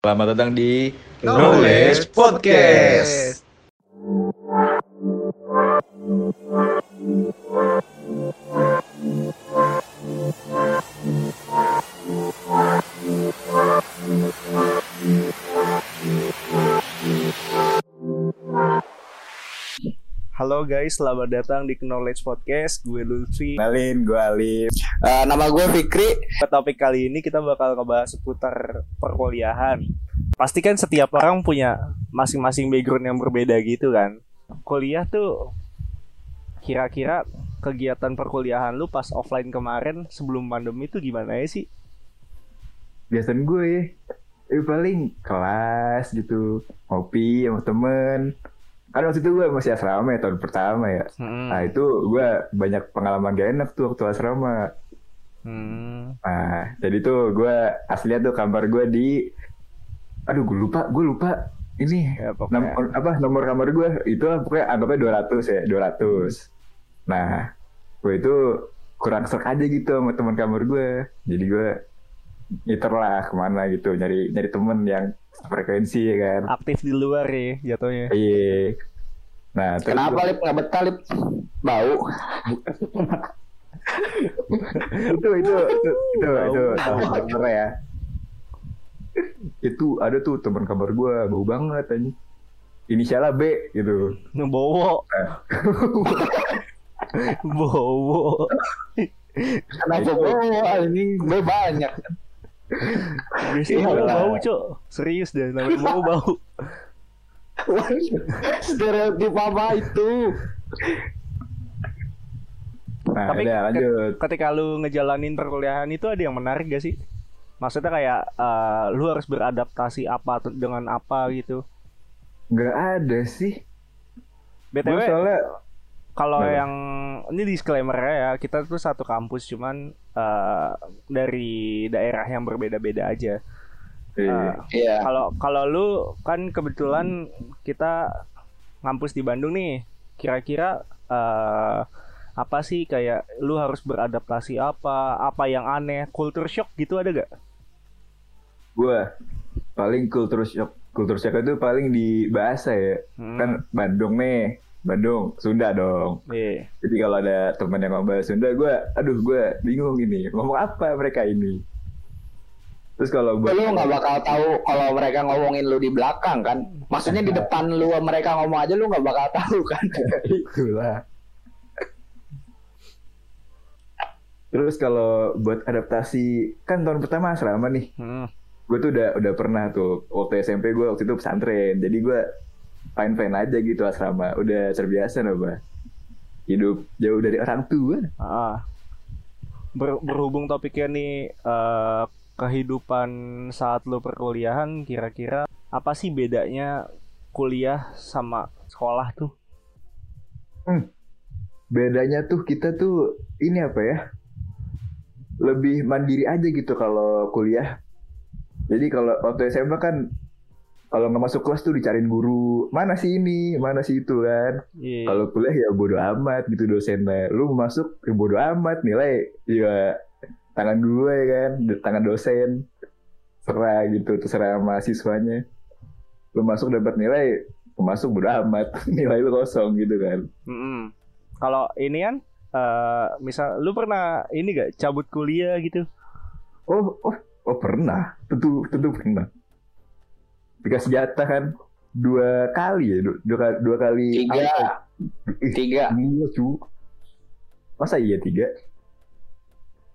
Selamat datang di Knowledge Podcast. Halo guys, selamat datang di Knowledge Podcast. Gue Lutfi. Kenalin, gue Alif. Eh, nama gue Fikri. Topik kali ini kita bakal ngebahas seputar perkuliahan. Pasti kan setiap orang punya masing-masing background yang berbeda gitu kan. Kuliah tuh kira-kira kegiatan perkuliahan lu pas offline kemarin sebelum pandemi itu gimana ya sih? Biasanya gue ya, eh, paling kelas gitu, ngopi sama temen. Kan waktu itu gue masih asrama ya, tahun pertama ya. Hmm. Nah itu gue banyak pengalaman gak enak tuh waktu asrama. Hmm. Nah jadi tuh gue aslinya tuh kamar gue di, aduh gue lupa, gue lupa ini Ya, pokoknya. Nom- apa nomor kamar gue itu pokoknya anggapnya 200 ya 200 nah gue itu kurang serk aja gitu sama teman kamar gue jadi gue ngiter lah ke mana gitu nyari nyari temen yang frekuensi ya kan Aktif di luar ya jatuhnya. iya nah terus Kenapa lip nggak betah lip? Bau. itu itu itu itu itu Tahu. bener ya itu ada tuh teman kamar gue bau banget anjing inisialnya B gitu Bowo. Bowo. Kenapa bau? Anjing gue banyak. Biasanya Iya. bau bau, Cok. Serius deh, namanya bau bau. Stereotip apa itu? nah Tapi udah ke- lanjut ketika lu ngejalanin perkuliahan itu ada yang menarik gak sih? Maksudnya kayak eh, lu harus beradaptasi apa dengan apa gitu. nggak ada sih BTW soalnya kalau yang ini disclaimer ya, kita tuh satu kampus cuman eh, dari daerah yang berbeda-beda aja. eh, Eh, Iya. Kalau kalau lu kan kebetulan kita ngampus di Bandung nih. Kira-kira eh, apa sih kayak lu harus beradaptasi apa, apa yang aneh, culture shock gitu ada gak? gue paling kultur shock kultur shock itu paling di bahasa ya Hmm. kan Bandung nih Bandung Sunda dong Iya. jadi kalau ada teman yang ngomong bahasa Sunda gue aduh gue bingung ini ngomong apa mereka ini terus kalau buat Lu nggak bakal tahu kalau mereka ngomongin lu di belakang kan? Maksudnya di depan lu mereka ngomong aja lu nggak bakal tahu kan? itulah terus kalau buat adaptasi kan tahun pertama asrama nih Hmm. gue tuh udah udah pernah tuh waktu SMP gue waktu itu pesantren jadi gue fine fine aja gitu asrama. Udah terbiasa loh bah hidup jauh dari orang tua. Ah. Ber- berhubung topiknya nih eh, kehidupan saat lu perkuliahan, kira-kira apa sih bedanya kuliah sama sekolah tuh? bedanya tuh kita tuh ini apa ya? Lebih mandiri aja gitu kalau kuliah. Jadi kalau waktu SMA kan kalau nggak masuk kelas tuh dicariin guru mana sih ini? Mana sih itu? kan. Iya. kalau kuliah ya bodo amat gitu dosennya. Lu masuk ya bodo amat nilai ya tangan gue kan di tangan dosen. Serah gitu terserah mahasiswanya. Lu masuk dapat nilai masuk bodo amat nilai lu kosong gitu kan. Mm-mm. Kalau ini kan, eh, misal lu pernah ini gak cabut kuliah gitu? oh oh oh pernah. Tentu tentu pernah dikasih jatah kan dua kali ya dua, dua, kali- dua kali Tiga. Ih, Tiga. dua cu masa iya tiga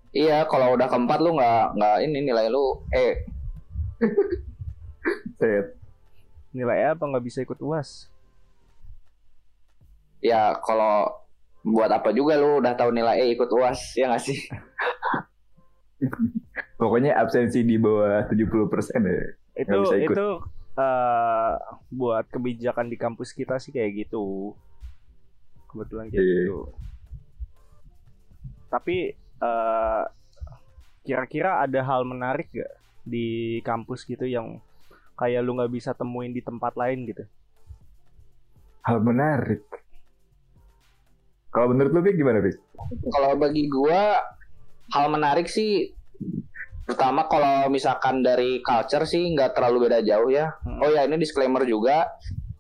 Iya, kalau udah keempat lu nggak nggak ini nilai lu eh set Nilai apa nggak bisa ikut uas? ya kalau buat apa juga lu udah tahu nilai eh ikut uas ya nggak sih? pokoknya absensi di bawah 70% ya Itu Nggak bisa ikut. itu eh, buat kebijakan di kampus kita sih kayak gitu. Kebetulan kayak Iya. gitu. Tapi eh, kira-kira ada hal menarik gak di kampus gitu yang kayak lu nggak bisa temuin di tempat lain gitu? hal menarik kalau menurut lu gimana Vic? Kalau bagi gua hal menarik sih Pertama kalau misalkan dari culture sih nggak terlalu beda jauh ya. Hmm. Oh ya ini disclaimer juga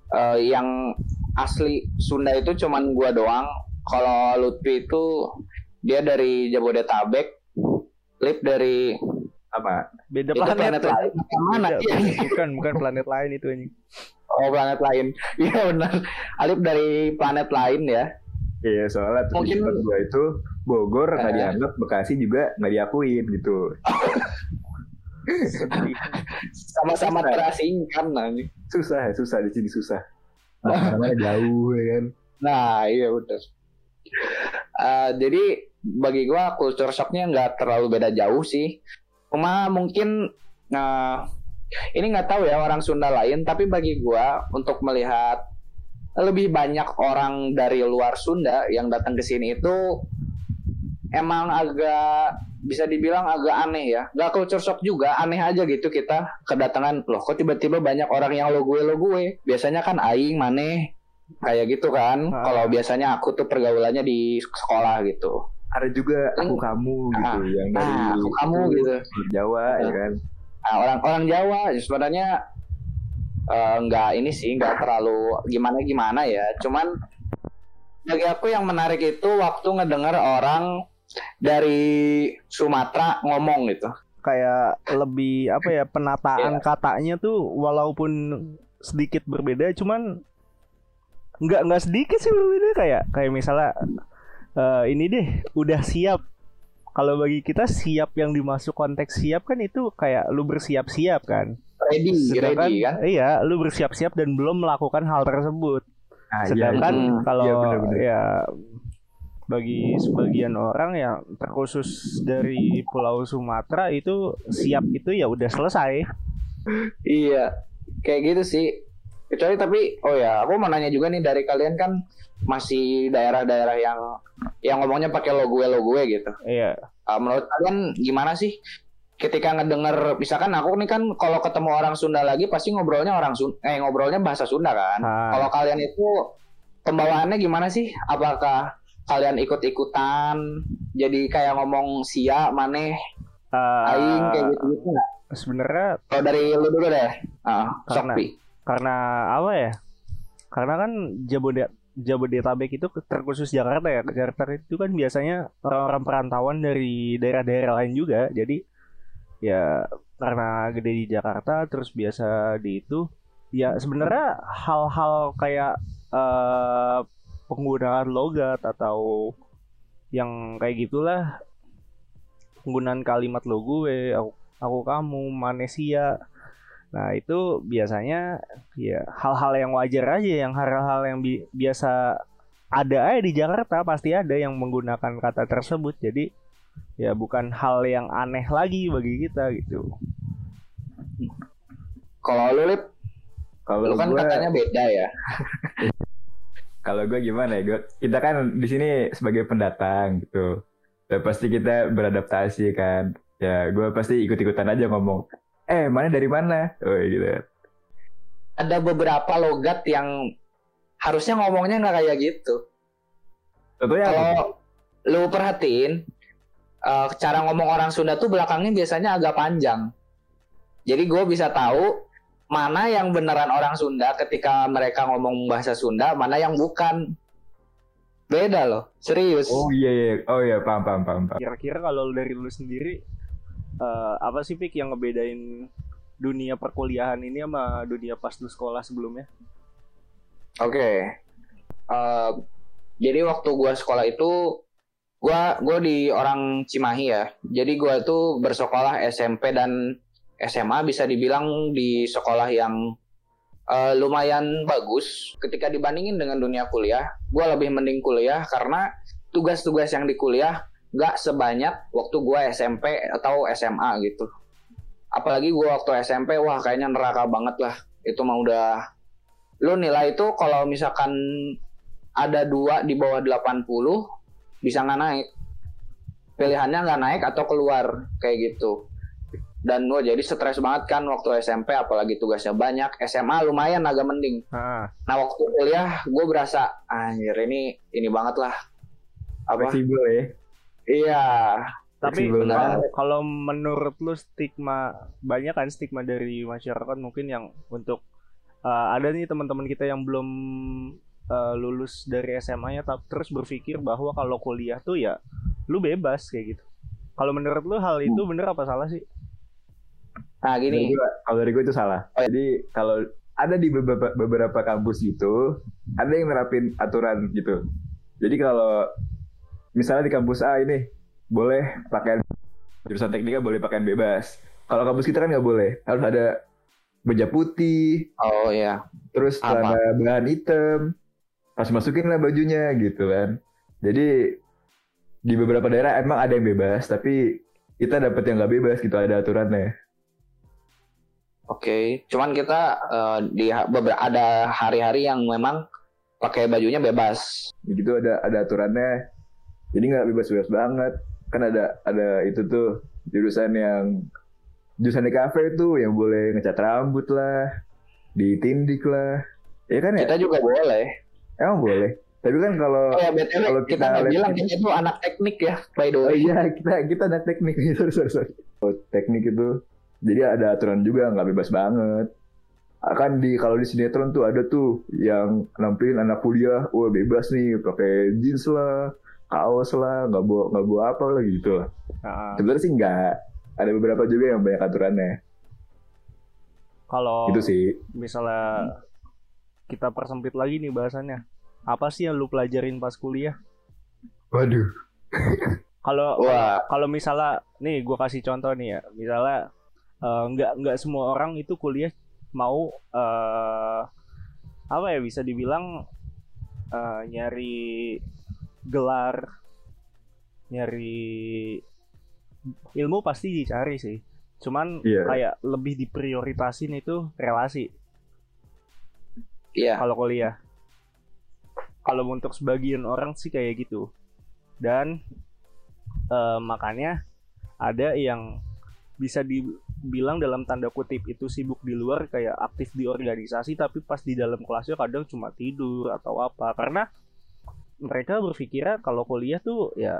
eh, yang asli Sunda itu cuman gua doang. Kalau Lutfi itu dia dari Jabodetabek, Lip dari Apa? Beda itu planet, planet lain. Mana? Beda, bukan bukan planet lain itu anjing. Oh planet lain. Iya benar. Alip dari planet lain ya. Iya soalnya Mungkin- gua itu Bogor nggak Eh. dianggap, Bekasi juga nggak diakuin gitu. Sama-sama terasingkan nanti. Susah, susah di sini susah. Mana jauh ya kan. Nah iya betul. Eh, jadi bagi gua culture shocknya nggak terlalu beda jauh sih. Cuma mungkin eh, ini nggak tahu ya orang Sunda lain, tapi bagi gua untuk melihat lebih banyak orang dari luar Sunda yang datang ke sini itu emang agak bisa dibilang agak aneh ya. Gak culture shock juga, aneh aja gitu kita kedatangan loh. Kok tiba-tiba banyak orang yang lo gue lo gue. Biasanya kan aing maneh kayak gitu kan. Ah. Kalau biasanya aku tuh pergaulannya di sekolah gitu. Ada juga aku kamu gitu Ah, yang dari Nah, aku kamu gitu. Jawa ya kan. Nah, orang-orang Jawa ya sebenarnya eh, nggak ini sih nggak terlalu gimana gimana ya. Cuman bagi aku yang menarik itu waktu ngedengar orang dari Sumatera ngomong gitu. Kayak lebih apa ya penataan Iya. katanya tuh walaupun sedikit berbeda cuman nggak nggak sedikit sih berbeda kayak kayak misalnya eh, ini deh udah siap kalau bagi kita siap yang dimasuk konteks siap kan itu kayak lu bersiap-siap kan Ready, sedangkan ready kan? iya lu bersiap-siap dan belum melakukan hal tersebut Nah, iya, sedangkan Hmm, kalau iya, ya bagi sebagian orang yang terkhusus dari Pulau Sumatera itu siap itu ya udah selesai Iya, kayak gitu sih. Kecuali tapi, oh ya, aku mau nanya juga nih dari kalian kan masih daerah-daerah yang yang ngomongnya pakai lo gue lo gue gitu. iya Uh, menurut kalian gimana sih ketika ngedenger misalkan aku nih kan kalau ketemu orang Sunda lagi pasti ngobrolnya orang Sun eh ngobrolnya bahasa Sunda kan. Ah. Kalau kalian itu pembawaannya gimana sih? Apakah kalian ikut-ikutan jadi kayak ngomong sia maneh Eh, aing kayak gitu-gitu nggak? sebenarnya Kalau dari lu dulu deh. Ah, Karena- Sokpi. karena apa ya karena kan Jabode Jabodetabek itu terkhusus Jakarta ya Jakarta itu kan biasanya orang-orang perantauan dari daerah-daerah lain juga jadi ya karena gede di Jakarta terus biasa di itu ya sebenarnya hal-hal kayak eh, penggunaan logat atau yang kayak gitulah. Penggunaan kalimat lo gue aku, aku kamu manesia. Nah itu biasanya ya hal-hal yang wajar aja yang hal-hal yang bi- biasa ada aja di Jakarta pasti ada yang menggunakan kata tersebut. Jadi ya bukan hal yang aneh lagi bagi kita gitu. Kalau lu Lip, Kalau lu kan gua- katanya beda ya. kalau gue gimana ya gue kita kan di sini sebagai pendatang gitu ya pasti kita beradaptasi kan ya gue pasti ikut-ikutan aja ngomong eh mana dari mana oh gitu Ada beberapa logat yang harusnya ngomongnya nggak kayak gitu. contohnya? Kalau lu perhatiin eh, cara ngomong orang Sunda tuh belakangnya biasanya agak panjang. Jadi gue bisa tahu mana yang beneran orang Sunda ketika mereka ngomong bahasa Sunda, mana yang bukan. Beda loh, serius. oh iya iya oh iya paham paham paham, paham. kira-kira kalau dari lu sendiri eh, apa sih Pik yang ngebedain dunia perkuliahan ini sama dunia pas lu sekolah sebelumnya Oke. Eh, jadi waktu gua sekolah itu gua gua di orang Cimahi ya. Jadi gua tuh bersekolah SMP dan SMA bisa dibilang di sekolah yang eh, lumayan bagus ketika dibandingin dengan dunia kuliah. Gua lebih mending kuliah karena tugas-tugas yang di kuliah gak sebanyak waktu gua SMP atau SMA gitu. Apalagi gua waktu SMP wah kayaknya neraka banget lah. Itu mah udah lu nilai itu kalau misalkan ada dua di bawah 80 bisa nggak naik pilihannya nggak naik atau keluar kayak gitu dan gue jadi stres banget kan waktu SMP apalagi tugasnya banyak. SMA lumayan agak mending. Ah nah waktu kuliah gue berasa anjir ini ini banget lah. Apa? Fleksibel ya? Iya. Tapi kalau- menurut lu stigma banyak kan stigma dari masyarakat mungkin yang untuk uh, ada nih teman-teman kita yang belum uh, lulus dari SMA-nya tapi terus berpikir bahwa kalau kuliah tuh ya lu bebas kayak gitu. Kalau menurut lu hal itu bener apa salah sih? Nah gini, kalau dari gue itu salah. Oh, iya. Jadi kalau ada di beberapa, beberapa kampus gitu, ada yang nerapin aturan gitu. Jadi kalau misalnya di kampus A ini boleh pakaian jurusan teknika boleh pakaian bebas. Kalau kampus kita kan nggak boleh, harus ada meja putih, oh ya, terus celana bahan hitam, pas masukin lah bajunya gitu kan. Jadi di beberapa daerah emang ada yang bebas, tapi kita dapat yang nggak bebas gitu ada aturannya. Oke. Cuman kita eh, di ha- beber- ada hari-hari yang memang pakai bajunya bebas. gitu ada ada aturannya jadi nggak bebas-bebas banget kan ada ada itu tuh jurusan yang jurusan di kafe tuh yang boleh ngecat rambut lah ditindik lah ya kan ya Kita juga boleh. emang boleh tapi kan kalau Oh ya btw Kalau kita kita nggak bilang kita itu anak teknik ya, by the oh way. iya kita kita ada teknik sorry sorry sorry oh, teknik itu jadi ada aturan juga nggak bebas banget. Akan di kalau di sinetron tuh ada tuh yang nampilin anak kuliah wah bebas nih pakai jeans lah kaos lah nggak bawa nggak bawa apa lah gitu lah. Nah, sebenarnya sih nggak. Ada beberapa juga yang banyak aturannya. Kalau itu sih. misalnya kita persempit lagi nih bahasannya. Apa sih yang lu pelajarin pas kuliah? waduh. Kalau kalau misalnya nih gue kasih contoh nih ya, misalnya eh, nggak nggak semua orang itu kuliah mau eh apa ya bisa dibilang eh, nyari gelar, nyari ilmu pasti dicari sih. Cuman Iya. kayak lebih diprioritasin itu relasi Iya. kalau kuliah. Kalau untuk sebagian orang sih kayak gitu. Dan eh, makanya ada yang bisa dibilang dalam tanda kutip itu sibuk di luar kayak aktif di organisasi tapi pas di dalam kelasnya kadang cuma tidur atau apa. Karena mereka berpikirnya kalau kuliah tuh ya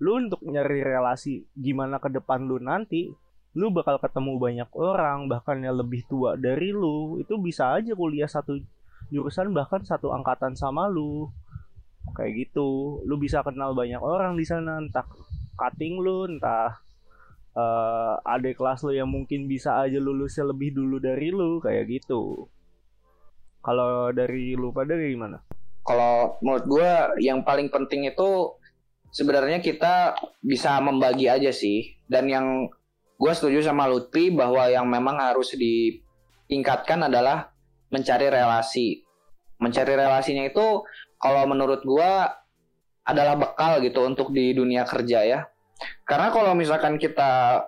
lu untuk nyari relasi gimana ke depan lu nanti lu bakal ketemu banyak orang bahkan yang lebih tua dari lu itu bisa aja kuliah satu jurusan bahkan satu angkatan sama lu. Kayak gitu. Lu bisa kenal banyak orang di sana entah cutting lu entah eh adik kelas lu yang mungkin bisa aja lulusnya lebih dulu dari lu kayak gitu kalau dari lu pada gimana Kalau menurut gue yang paling penting itu sebenarnya kita bisa membagi aja sih. Dan yang gue setuju sama Lutfi bahwa yang memang harus ditingkatkan adalah mencari relasi. Mencari relasinya itu kalau menurut gue adalah bekal gitu untuk di dunia kerja ya. Karena kalau misalkan kita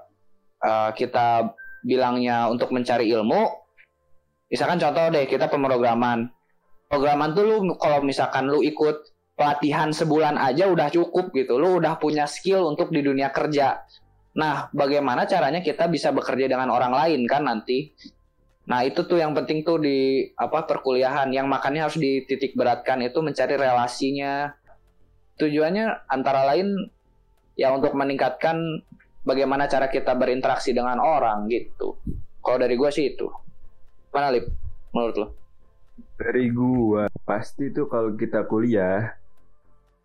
eh, kita bilangnya untuk mencari ilmu, misalkan contoh deh kita pemrograman programan tuh lu kalau misalkan lu ikut pelatihan sebulan aja udah cukup gitu. Lu udah punya skill untuk di dunia kerja. Nah, bagaimana caranya kita bisa bekerja dengan orang lain kan nanti? Nah, itu tuh yang penting tuh di apa perkuliahan yang makanya harus dititik beratkan itu mencari relasinya. Tujuannya antara lain ya untuk meningkatkan bagaimana cara kita berinteraksi dengan orang gitu. Kalau dari gua sih itu. Mana Lip? Menurut lo? dari gua pasti tuh kalau kita kuliah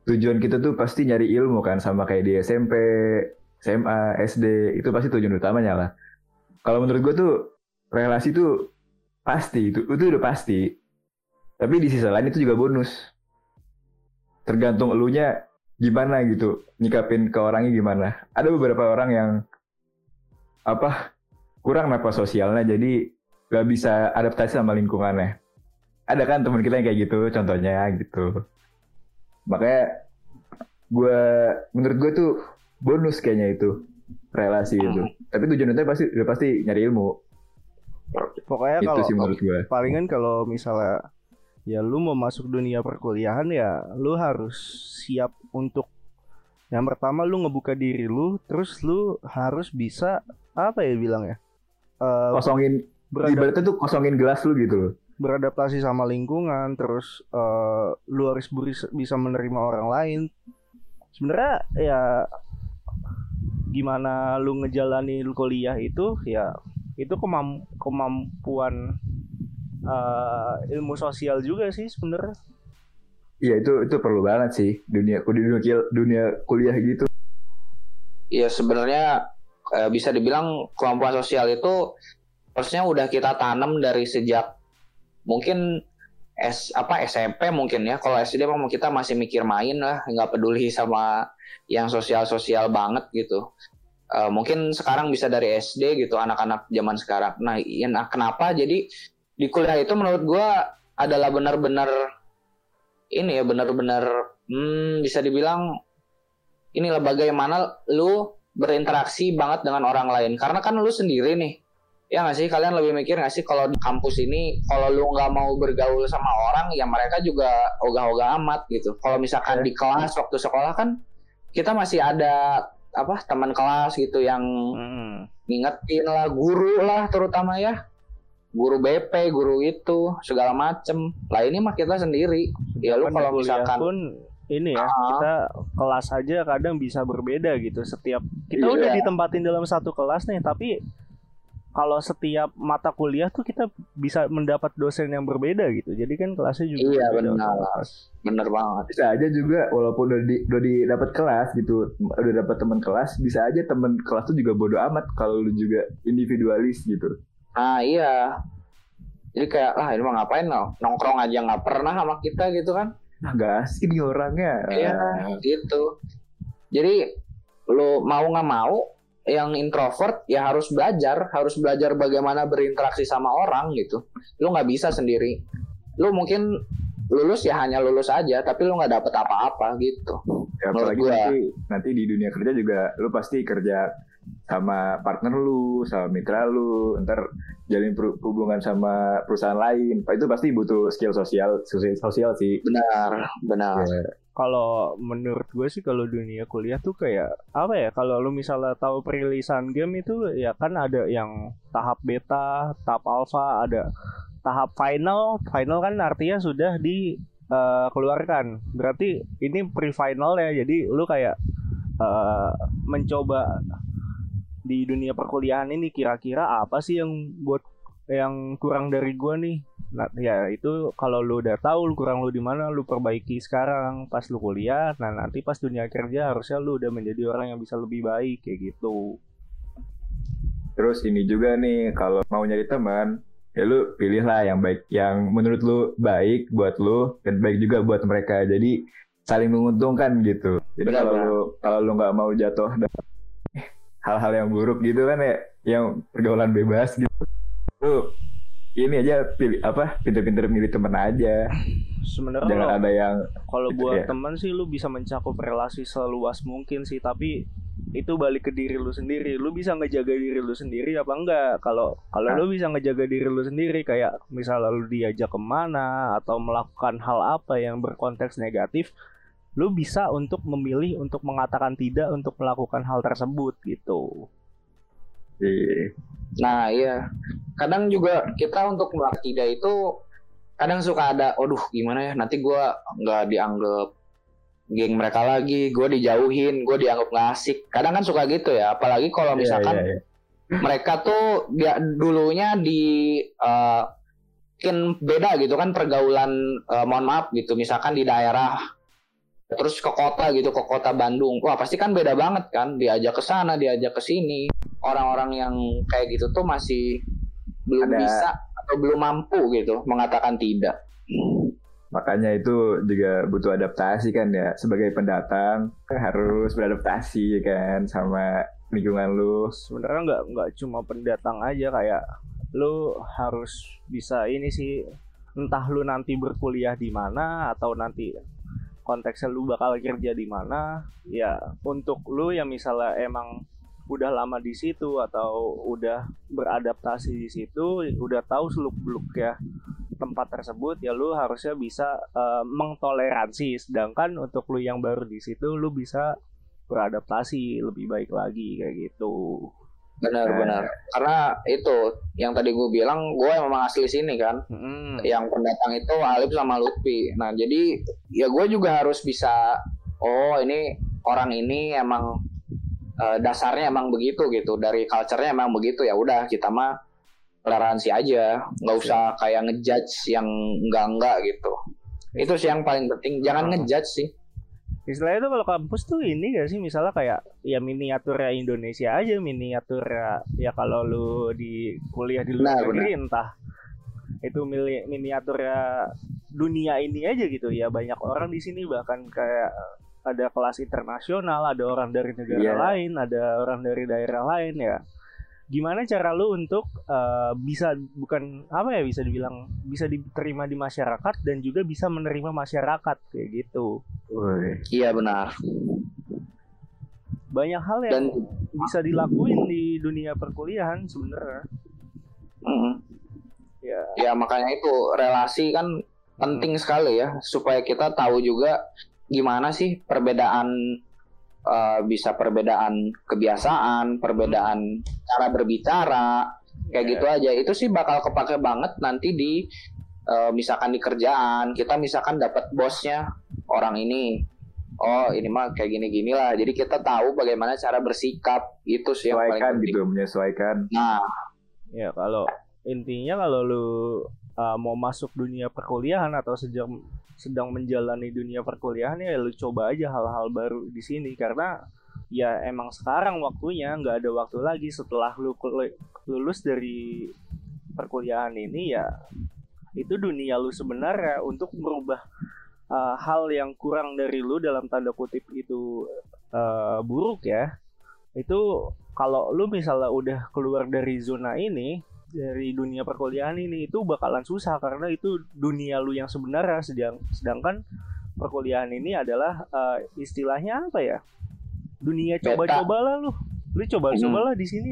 tujuan kita tuh pasti nyari ilmu kan sama kayak di SMP, SMA, SD itu pasti tujuan utamanya lah. Kalau menurut gua tuh relasi tuh pasti itu itu udah pasti. Tapi di sisi lain itu juga bonus. Tergantung elunya gimana gitu nyikapin ke orangnya gimana. Ada beberapa orang yang apa kurang apa sosialnya jadi gak bisa adaptasi sama lingkungannya. Ada kan teman kita yang kayak gitu contohnya gitu. Makanya gue menurut gue tuh bonus kayaknya itu relasi itu tapi tujuan utamanya pasti udah pasti nyari ilmu. Pokoknya itu kalau sih menurut gue palingan kalau misalnya ya lu mau masuk dunia perkuliahan ya lu harus siap untuk yang pertama lu ngebuka diri lu terus lu harus bisa apa ya bilang ya Eh, kosongin ibaratnya tuh kosongin gelas lu gitu loh. beradaptasi sama lingkungan terus eh, lu harus bisa menerima orang lain. Sebenarnya ya gimana lu ngejalanin kuliah itu ya itu kemam kemampuan uh, ilmu sosial juga sih sebenarnya. Iya itu itu perlu banget sih dunia dunia dunia kuliah gitu. Iya sebenarnya eh, bisa dibilang kemampuan sosial itu harusnya udah kita tanam dari sejak mungkin S apa SMP mungkin ya. Kalau SD memang kita masih mikir main lah nggak peduli sama yang sosial sosial banget gitu. Uh, mungkin sekarang bisa dari SD gitu anak-anak zaman sekarang. Nah, ya, nah kenapa? Jadi di kuliah itu menurut gue adalah benar-benar ini ya benar-benar hmm, bisa dibilang inilah bagaimana lu berinteraksi banget dengan orang lain. Karena kan lu sendiri nih ya nggak sih? Kalian lebih mikir nggak sih kalau di kampus ini kalau lu nggak mau bergaul sama orang ya mereka juga ogah-ogah amat gitu. Kalau misalkan di kelas waktu sekolah kan kita masih ada apa teman kelas gitu yang hmm. ngingetin lah guru lah terutama ya guru BP, guru itu segala macem. Lah ini mah kita sendiri. Ya lu kalau misalkan pun ini ya uh, kita kelas aja kadang bisa berbeda gitu. Setiap kita iya. udah ditempatin dalam satu kelas nih, tapi kalau setiap mata kuliah tuh kita bisa mendapat dosen yang berbeda gitu. Jadi kan kelasnya juga Iya benar. Benar banget. Bisa aja juga walaupun udah di udah di dapat kelas gitu, udah dapat teman kelas, bisa aja teman kelas tuh juga bodoh amat kalau lu juga individualis gitu. Ah iya. Jadi kayak lah ini mah ngapain no? nongkrong aja nggak pernah sama kita gitu kan? Nah, gak asik nih orangnya. Iya gitu. Jadi lo mau nggak mau yang introvert ya harus belajar, harus belajar bagaimana berinteraksi sama orang gitu. Lu nggak bisa sendiri. Lu mungkin lulus ya hanya lulus aja, tapi lu nggak dapet apa-apa gitu. Ya, apalagi nanti, nanti di dunia kerja juga lu pasti kerja sama partner lu, sama mitra lu, ntar jalin hubungan sama perusahaan lain. Itu pasti butuh skill sosial, sosial, sosial sih. Benar, benar. Ya. Kalau menurut gue sih kalau dunia kuliah tuh kayak apa ya? Kalau lu misalnya tahu perilisan game itu ya kan ada yang tahap beta, tahap alpha, ada tahap final. Final kan artinya sudah dikeluarkan. Uh, Berarti ini pre-final ya. Jadi lu kayak uh, mencoba di dunia perkuliahan ini kira-kira apa sih yang buat yang kurang dari gue nih? Nah ya itu kalau lu udah tahu lu kurang lu di mana lu perbaiki sekarang. Pas lu kuliah nah nanti pas dunia kerja harusnya lu udah menjadi orang yang bisa lebih baik kayak gitu. Terus ini juga nih kalau mau nyari teman ya lu pilihlah yang baik yang menurut lu baik buat lu dan baik juga buat mereka. Jadi saling menguntungkan gitu. Jadi kalau lu kalau lu nggak mau jatuh hal-hal yang buruk gitu kan ya yang pergaulan bebas gitu tuh ini aja pilih apa pinter-pinter milih temen aja sebenarnya jangan ada yang kalau buat ya. teman sih lu bisa mencakup relasi seluas mungkin sih tapi itu balik ke diri lu sendiri lu bisa ngejaga diri lu sendiri apa enggak kalau kalau nah. lu bisa ngejaga diri lu sendiri kayak misalnya lu diajak ke mana atau melakukan hal apa yang berkonteks negatif lu bisa untuk memilih untuk mengatakan tidak untuk melakukan hal tersebut gitu. Iya. Nah iya, kadang juga kita untuk melakukan tidak itu kadang suka ada, aduh gimana ya nanti gue nggak dianggap geng mereka lagi, gue dijauhin, gue dianggap nggak asik. Kadang kan suka gitu ya, apalagi kalau iya, misalkan yeah, yeah, yeah. mereka tuh dia dulunya di uh, mungkin beda gitu kan pergaulan uh, mohon maaf gitu misalkan di daerah terus ke kota gitu ke kota Bandung. Wah pasti kan beda banget kan. Diajak ke sana diajak ke sini. Orang-orang yang kayak gitu tuh masih belum Ada... bisa atau belum mampu gitu mengatakan tidak. Makanya itu juga butuh adaptasi kan ya. Sebagai pendatang harus beradaptasi kan sama lingkungan lu. Sebenarnya nggak nggak cuma pendatang aja kayak lu harus bisa ini sih entah lu nanti berkuliah di mana atau nanti konteksnya lu bakal kerja di mana ya untuk lu yang misalnya emang udah lama di situ atau udah beradaptasi di situ udah tahu seluk beluk ya tempat tersebut ya lu harusnya bisa uh, mengtoleransi. Sedangkan untuk lu yang baru di situ lu bisa beradaptasi lebih baik lagi kayak gitu benar nah. benar. Karena itu yang tadi gue bilang gue memang asli sini kan. Hmm. yang pendatang itu Alif sama Lutfi. Nah jadi ya gue juga harus bisa oh ini orang ini emang eh, dasarnya emang begitu gitu. Dari culture-nya emang begitu ya udah kita mah toleransi aja. Nggak usah kayak ngejudge yang enggak enggak gitu. Itu sih yang paling penting. Jangan ngejudge sih Istilahnya tuh kalau kampus tuh ini gak sih? Misalnya kayak ya miniaturnya Indonesia aja miniaturnya ya kalau lu di kuliah di luar Benar, negeri entah itu mili- miniaturnya dunia ini aja gitu. Ya banyak orang di sini bahkan kayak ada kelas internasional ada orang dari negara Iya. lain ada orang dari daerah lain ya gimana cara lu untuk eh, bisa bukan apa ya bisa dibilang bisa diterima di masyarakat dan juga bisa menerima masyarakat kayak gitu. Woi. iya benar. Banyak hal yang dan bisa dilakuin di dunia perkuliahan sebenarnya. Mm, ya. Ya makanya itu relasi kan penting sekali ya supaya kita tahu juga gimana sih perbedaan eh, bisa perbedaan kebiasaan perbedaan cara berbicara kayak Iya. gitu aja. Itu sih bakal kepake banget nanti di eh, misalkan di kerjaan. Kita misalkan dapat bosnya orang ini oh ini mah kayak gini gini lah. Jadi kita tahu bagaimana cara bersikap. Itu sih yang paling Menyesuaikan penting. gitu, menyesuaikan. nah. Ya kalau intinya kalau lu uh, mau masuk dunia perkuliahan atau sedang sedang menjalani dunia perkuliahan ya lu coba aja hal-hal baru di sini. Karena ya emang sekarang waktunya nggak ada waktu lagi. Setelah lu lulus dari perkuliahan ini ya itu dunia lu sebenarnya. Untuk merubah uh, hal yang kurang dari lu dalam tanda kutip itu uh, buruk ya itu kalau lu misalnya udah keluar dari zona ini dari dunia perkuliahan ini itu bakalan susah karena itu dunia lu yang sebenarnya. Sedang sedangkan perkuliahan ini adalah uh, istilahnya apa ya? Dunia coba-cobalah lu. Lu coba-cobalah Hmm. di sini.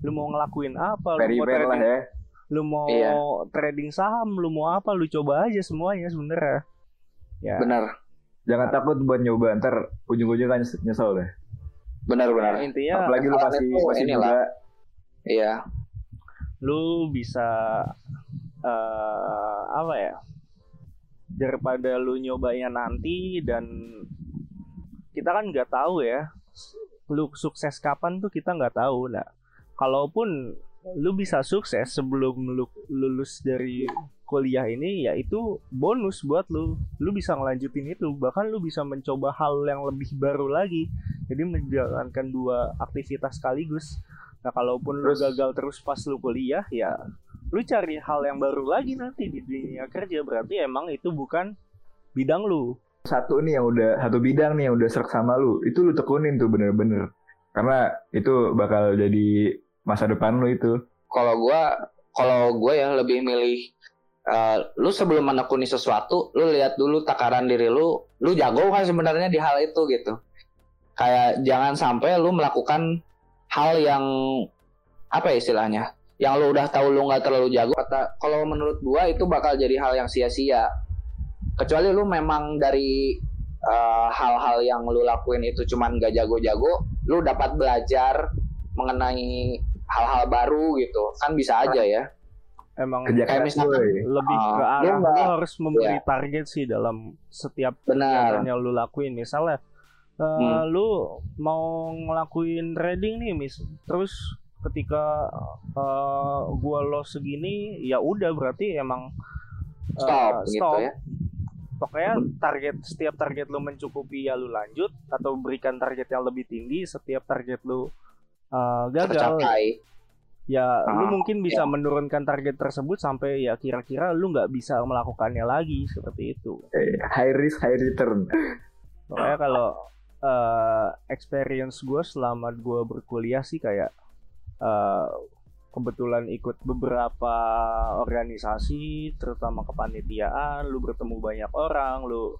Lu mau ngelakuin apa? Lu mau Eksperimen lah trading ya. lu mau Iya. trading saham lu mau apa? Lu coba aja semuanya sebenarnya. Ya. Benar. Jangan takut buat nyoba, ntar ujung-ujungnya kan nyes- nyesel deh. benar-benar intinya Apalagi lu masih masih muda. iya lu bisa eh apa ya daripada lu nyobain nanti dan kita kan nggak tahu ya lu sukses kapan tuh kita nggak tahu. Nah kalaupun lu bisa sukses sebelum lu lulus dari kuliah ini ya itu bonus buat lu. Lu bisa ngelanjutin itu. Bahkan lu bisa mencoba hal yang lebih baru lagi. Jadi menjalankan dua aktivitas sekaligus nah kalaupun lu Terus- gagal terus pas lu kuliah ya lu cari hal yang baru lagi nanti di dunia kerja berarti emang itu bukan bidang lu Satu nih yang udah satu bidang nih yang udah serak sama lu, itu lu tekunin tuh bener-bener. Karena itu bakal jadi masa depan lu itu. kalau gua kalau gue ya lebih milih eh, lu sebelum menekuni sesuatu lu lihat dulu takaran diri lu lu jago kan sebenarnya di hal itu gitu kayak jangan sampai lu melakukan hal yang apa ya istilahnya yang lu udah tahu lu nggak terlalu jago kata kalau menurut gua itu bakal jadi hal yang sia-sia. Kecuali lu memang dari eh, hal-hal yang lu lakuin itu cuman gak jago-jago lu dapat belajar mengenai hal-hal baru gitu. Kan bisa aja ya. Emang Kerja Kayak misalkan- woy. lebih Ah, ke lu arah lu harus memberi Iya. target sih dalam setiap benar. yang lu lakuin. Misalnya eh, Hmm. lu mau ngelakuin trading nih mis terus ketika eh, gua loss segini ya udah berarti emang eh, stop gitu ya. Pokoknya target setiap target lu mencukupi ya lu lanjut atau berikan target yang lebih tinggi setiap target lu eh, gagal. Tercapai. Ya lu Ah, mungkin bisa menurunkan target tersebut sampai ya kira-kira lu nggak bisa melakukannya lagi seperti itu. Eh, high risk high return. Makanya kalau eh, experience gue selama gue berkuliah sih kayak eh, kebetulan ikut beberapa organisasi, terutama kepanitiaan, lu bertemu banyak orang, lu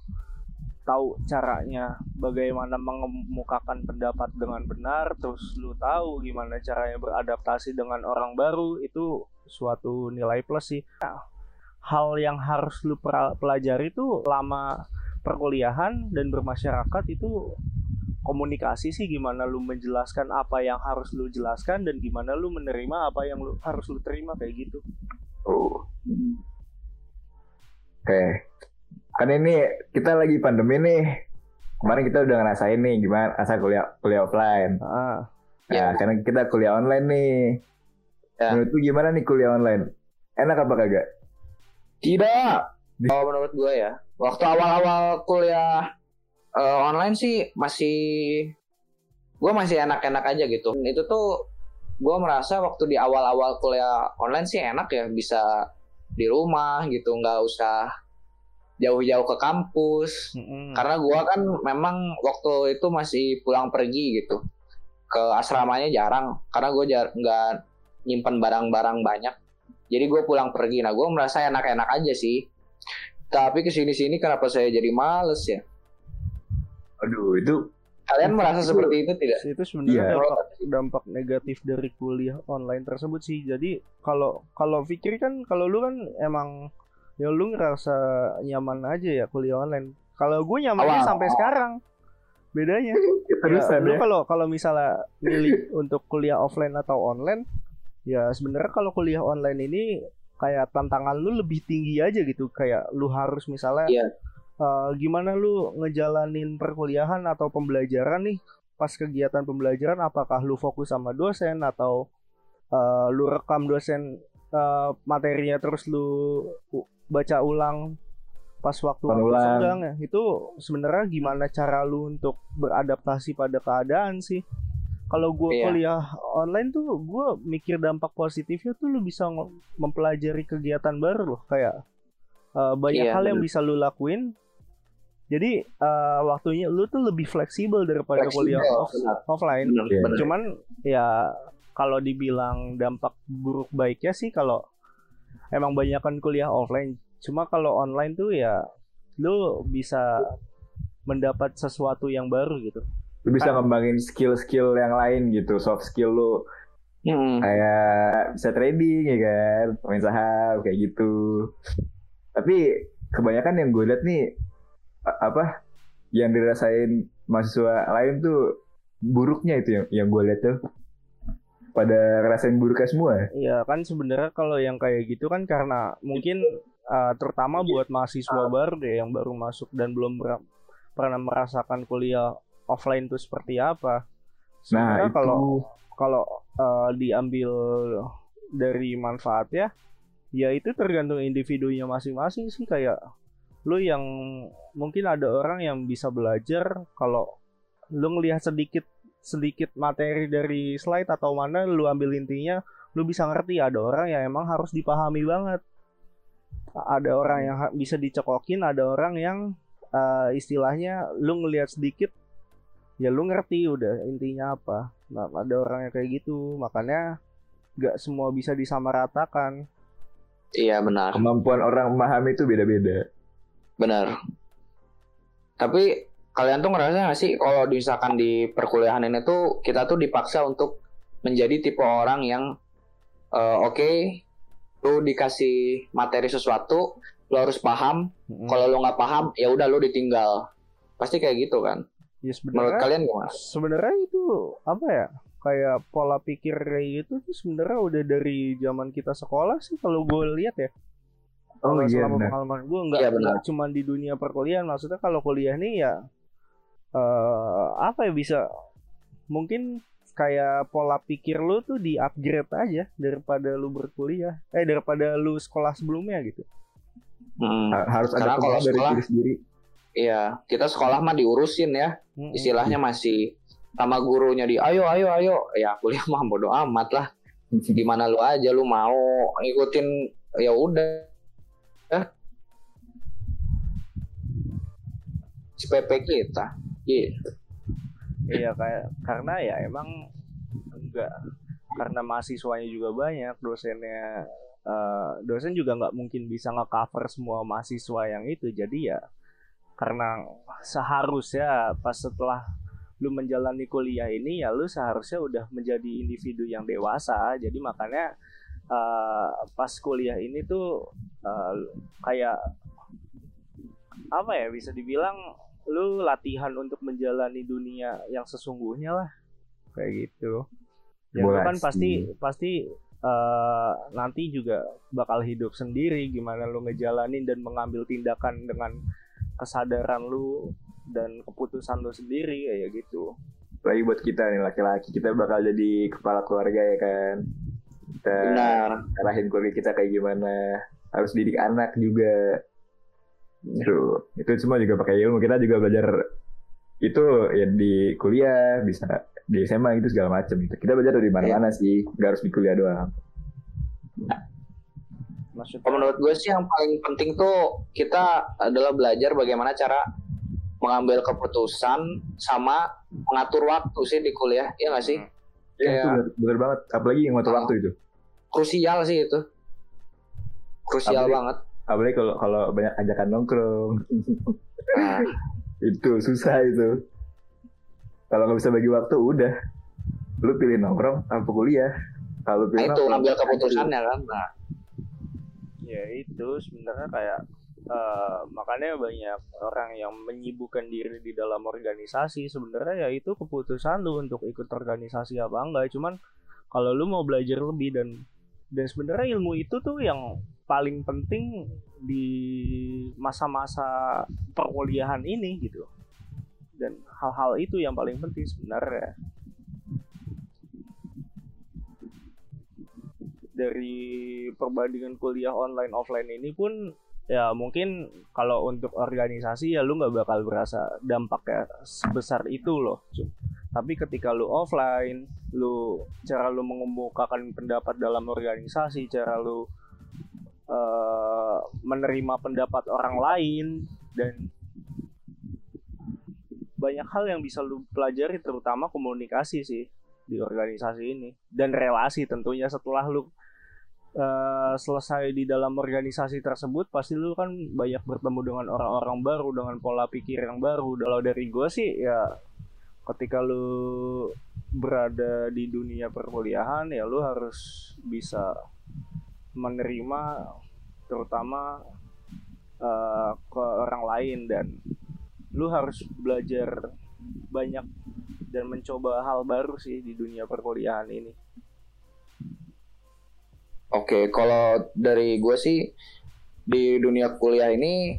tahu caranya bagaimana mengemukakan pendapat dengan benar, terus lu tahu gimana caranya beradaptasi dengan orang baru, itu suatu nilai plus sih. Nah, hal yang harus lu pelajari itu lama perkuliahan dan bermasyarakat itu komunikasi sih gimana lu menjelaskan apa yang harus lu jelaskan dan gimana lu menerima apa yang lu harus lu terima kayak gitu. Oh. Oke. Kan ini kita lagi pandemi nih. kemarin kita udah ngerasain nih gimana asal kuliah kuliah offline. Ah, Nah, Ya. karena kita kuliah online nih. Ya. Menurut lu gimana nih kuliah online? Enak apa kagak? Tidak. Kalau menurut gue ya, waktu awal-awal kuliah eh, online sih masih gue masih enak-enak aja gitu. Itu tuh gue merasa waktu di awal-awal kuliah online sih enak ya bisa di rumah gitu, nggak usah jauh-jauh ke kampus. mm-mm. Karena gue kan memang waktu itu masih pulang pergi gitu ke asramanya jarang, karena gue jar- nggak nyimpen barang-barang banyak. Jadi gue pulang pergi. Nah gue merasa enak-enak aja sih. Tapi ke sini-sini kenapa saya jadi males ya? Aduh, itu Kalian merasa Itu- seperti itu tidak? itu sebenarnya Iya. dampak dampak negatif dari kuliah online tersebut sih. Jadi kalau kalau pikir kan kalau lu kan emang ya lu ngerasa nyaman aja ya kuliah online. Kalau gue nyamannya Awal. sampai sekarang. Bedanya. ya, lu ya. kalau kalau misalnya milih untuk kuliah offline atau online, ya sebenarnya kalau kuliah online ini kayak tantangan lu lebih tinggi aja gitu. Kayak lu harus misalnya Iya. eh, gimana lu ngejalanin perkuliahan atau pembelajaran nih pas kegiatan pembelajaran apakah lu fokus sama dosen atau eh, lu rekam dosen eh, materinya terus lu baca ulang pas waktu waktu senggang ya itu sebenarnya gimana cara lu untuk beradaptasi pada keadaan sih kalau gue Iya. kuliah online tuh gue mikir dampak positifnya tuh lu bisa mempelajari kegiatan baru loh kayak eh, banyak Iya, hal yang bener. bisa lu lakuin jadi eh, waktunya lu tuh lebih fleksibel daripada Fleksibel, kuliah off- offline Bener, Iya. bener. cuman ya kalau dibilang dampak buruk baiknya sih kalau emang banyak kan kuliah offline cuma kalau online tuh ya lu bisa mendapat sesuatu yang baru gitu Lu bisa Kan- ngembangin skill-skill yang lain gitu, soft skill lu Hmm. kayak bisa trading ya kan, main saham kayak gitu. Tapi kebanyakan yang gue lihat nih apa yang dirasain mahasiswa lain tuh buruknya itu yang yang gue lihat tuh pada ngerasain buruknya semua. Iya kan sebenarnya kalau yang kayak gitu kan karena mungkin uh, terutama buat mahasiswa baru deh yang baru masuk dan belum pernah merasakan kuliah offline itu seperti apa. Nah Sebenarnya itu kalau kalau uh, diambil dari manfaatnya ya itu tergantung individunya masing-masing sih kayak lu yang mungkin ada orang yang bisa belajar kalau lu ngelihat sedikit sedikit materi dari slide atau mana lu ambil intinya lu bisa ngerti ada orang yang emang harus dipahami banget ada orang yang bisa dicekokin ada orang yang uh, istilahnya lu ngelihat sedikit ya lu ngerti udah intinya apa nah ada orang yang kayak gitu makanya nggak semua bisa disamaratakan Iya benar. kemampuan orang memahami itu beda-beda. Benar. Tapi kalian tuh ngerasa gak sih kalau misalkan di perkuliahan ini tuh kita tuh dipaksa untuk menjadi tipe orang yang eh, oke, lu dikasih materi sesuatu, lu harus paham. Mm. Kalau lu nggak paham, ya udah lu ditinggal. Pasti kayak gitu kan. Ya Menurut sebenarnya kalian gimana? sebenarnya itu apa ya kayak pola pikir kayak gitu tuh sebenarnya udah dari zaman kita sekolah sih kalau gue lihat ya Oh Kalau iya selama benar. pengalaman gue nggak Iya, nggak cuma di dunia perkuliahan maksudnya kalau kuliah nih ya eh apa ya bisa mungkin kayak pola pikir lu tuh di upgrade aja daripada lu berkuliah eh daripada lu sekolah sebelumnya gitu Hmm. Ha- Harus ada Karena kalau dari sekolah- diri sendiri. Iya, kita sekolah mah diurusin ya. Istilahnya masih sama gurunya di ayo ayo ayo. Ya kuliah mah bodo amat lah. Gimana lu aja lu mau ngikutin ya udah. Eh. CPP kita. Gitu. Iya kayak karena ya emang enggak karena mahasiswanya juga banyak dosennya eh, dosen juga nggak mungkin bisa nge-cover semua mahasiswa yang itu jadi ya karena seharusnya pas setelah lu menjalani kuliah ini ya lu seharusnya udah menjadi individu yang dewasa. Jadi makanya eh, pas kuliah ini tuh eh, kayak apa ya bisa dibilang lu latihan untuk menjalani dunia yang sesungguhnya lah. Kayak gitu. Ya lu Boleh kan pasti pasti eh, nanti juga bakal hidup sendiri gimana lu ngejalanin dan mengambil tindakan dengan kesadaran lu dan keputusan lu sendiri kayak gitu Lagi buat kita nih laki-laki kita bakal jadi kepala keluarga ya kan. Kita Benar. arahin keluarga kita kayak gimana. Harus didik anak juga. Itu itu semua juga pakai ilmu. Kita juga belajar itu ya di kuliah bisa di SMA gitu segala macam gitu. Kita belajar dari mana-mana sih, nggak harus di kuliah doang. Maksudnya Kalau menurut gue sih yang paling penting tuh kita adalah belajar bagaimana cara mengambil keputusan sama mengatur waktu sih di kuliah, ya nggak sih? Iya itu Kayak- bener, bener banget. Apalagi yang ngatur Oh. waktu itu. Krusial sih itu. Krusial Apalagi- banget. Apalagi kalau kalau banyak ajakan nongkrong. Nah, itu susah itu. Kalau nggak bisa bagi waktu udah. Lu pilih nongkrong apa kuliah? Kalau nah pilih itu nongkrong, ambil keputusannya kan. Nah, ya itu sebenarnya kayak eh, makanya banyak orang yang menyibukkan diri di dalam organisasi. Sebenarnya ya itu keputusan lu untuk ikut organisasi apa enggak. Cuman kalau lu mau belajar lebih dan dan sebenarnya ilmu itu tuh yang paling penting di masa-masa perkuliahan ini gitu. Dan hal-hal itu yang paling penting sebenarnya dari perbandingan kuliah online offline ini pun ya mungkin kalau untuk organisasi ya lu nggak bakal berasa dampaknya sebesar itu loh. Tapi ketika lu offline lu cara lu mengemukakan pendapat dalam organisasi cara lu eh, menerima pendapat orang lain dan banyak hal yang bisa lu pelajari terutama komunikasi sih di organisasi ini. Dan relasi tentunya setelah lu eh, selesai di dalam organisasi tersebut pasti lu kan banyak bertemu dengan orang-orang baru dengan pola pikir yang baru kalau dari gue sih ya ketika lu berada di dunia perkuliahan ya lu harus bisa menerima terutama eh, ke orang lain dan lu harus belajar banyak dan mencoba hal baru sih di dunia perkuliahan ini. Oke, kalau dari gue sih di dunia kuliah ini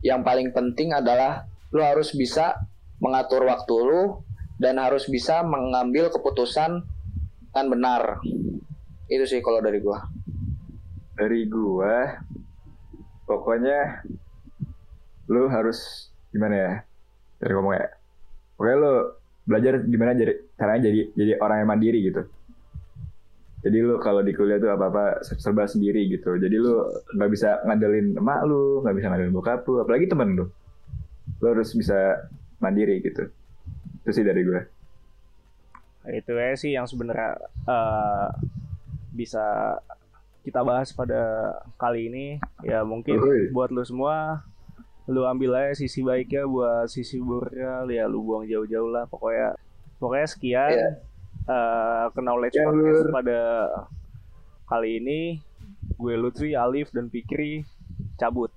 yang paling penting adalah lu harus bisa mengatur waktu lu dan harus bisa mengambil keputusan dengan benar. Itu sih kalau dari gua. dari gua pokoknya lu harus gimana ya dari ngomong ya pokoknya lu belajar gimana jadi caranya jadi jadi orang yang mandiri gitu jadi lu kalau di kuliah tuh apa apa serba sendiri gitu. Jadi lu nggak bisa ngandelin emak lu nggak bisa ngandelin bokap lu apalagi temen lu. Lu harus bisa mandiri gitu. Itu sih dari gue Itu ya sih yang sebenarnya eh, bisa kita bahas pada kali ini. Ya mungkin Uhuy. buat lu semua lu ambil aja sisi baiknya buat sisi buruknya. Ya lu buang jauh-jauh lah. Pokoknya pokoknya sekian. Iya. Eh, knowledge yeah, podcast pada kali ini gue Lutfi, Alif dan Pikri cabut.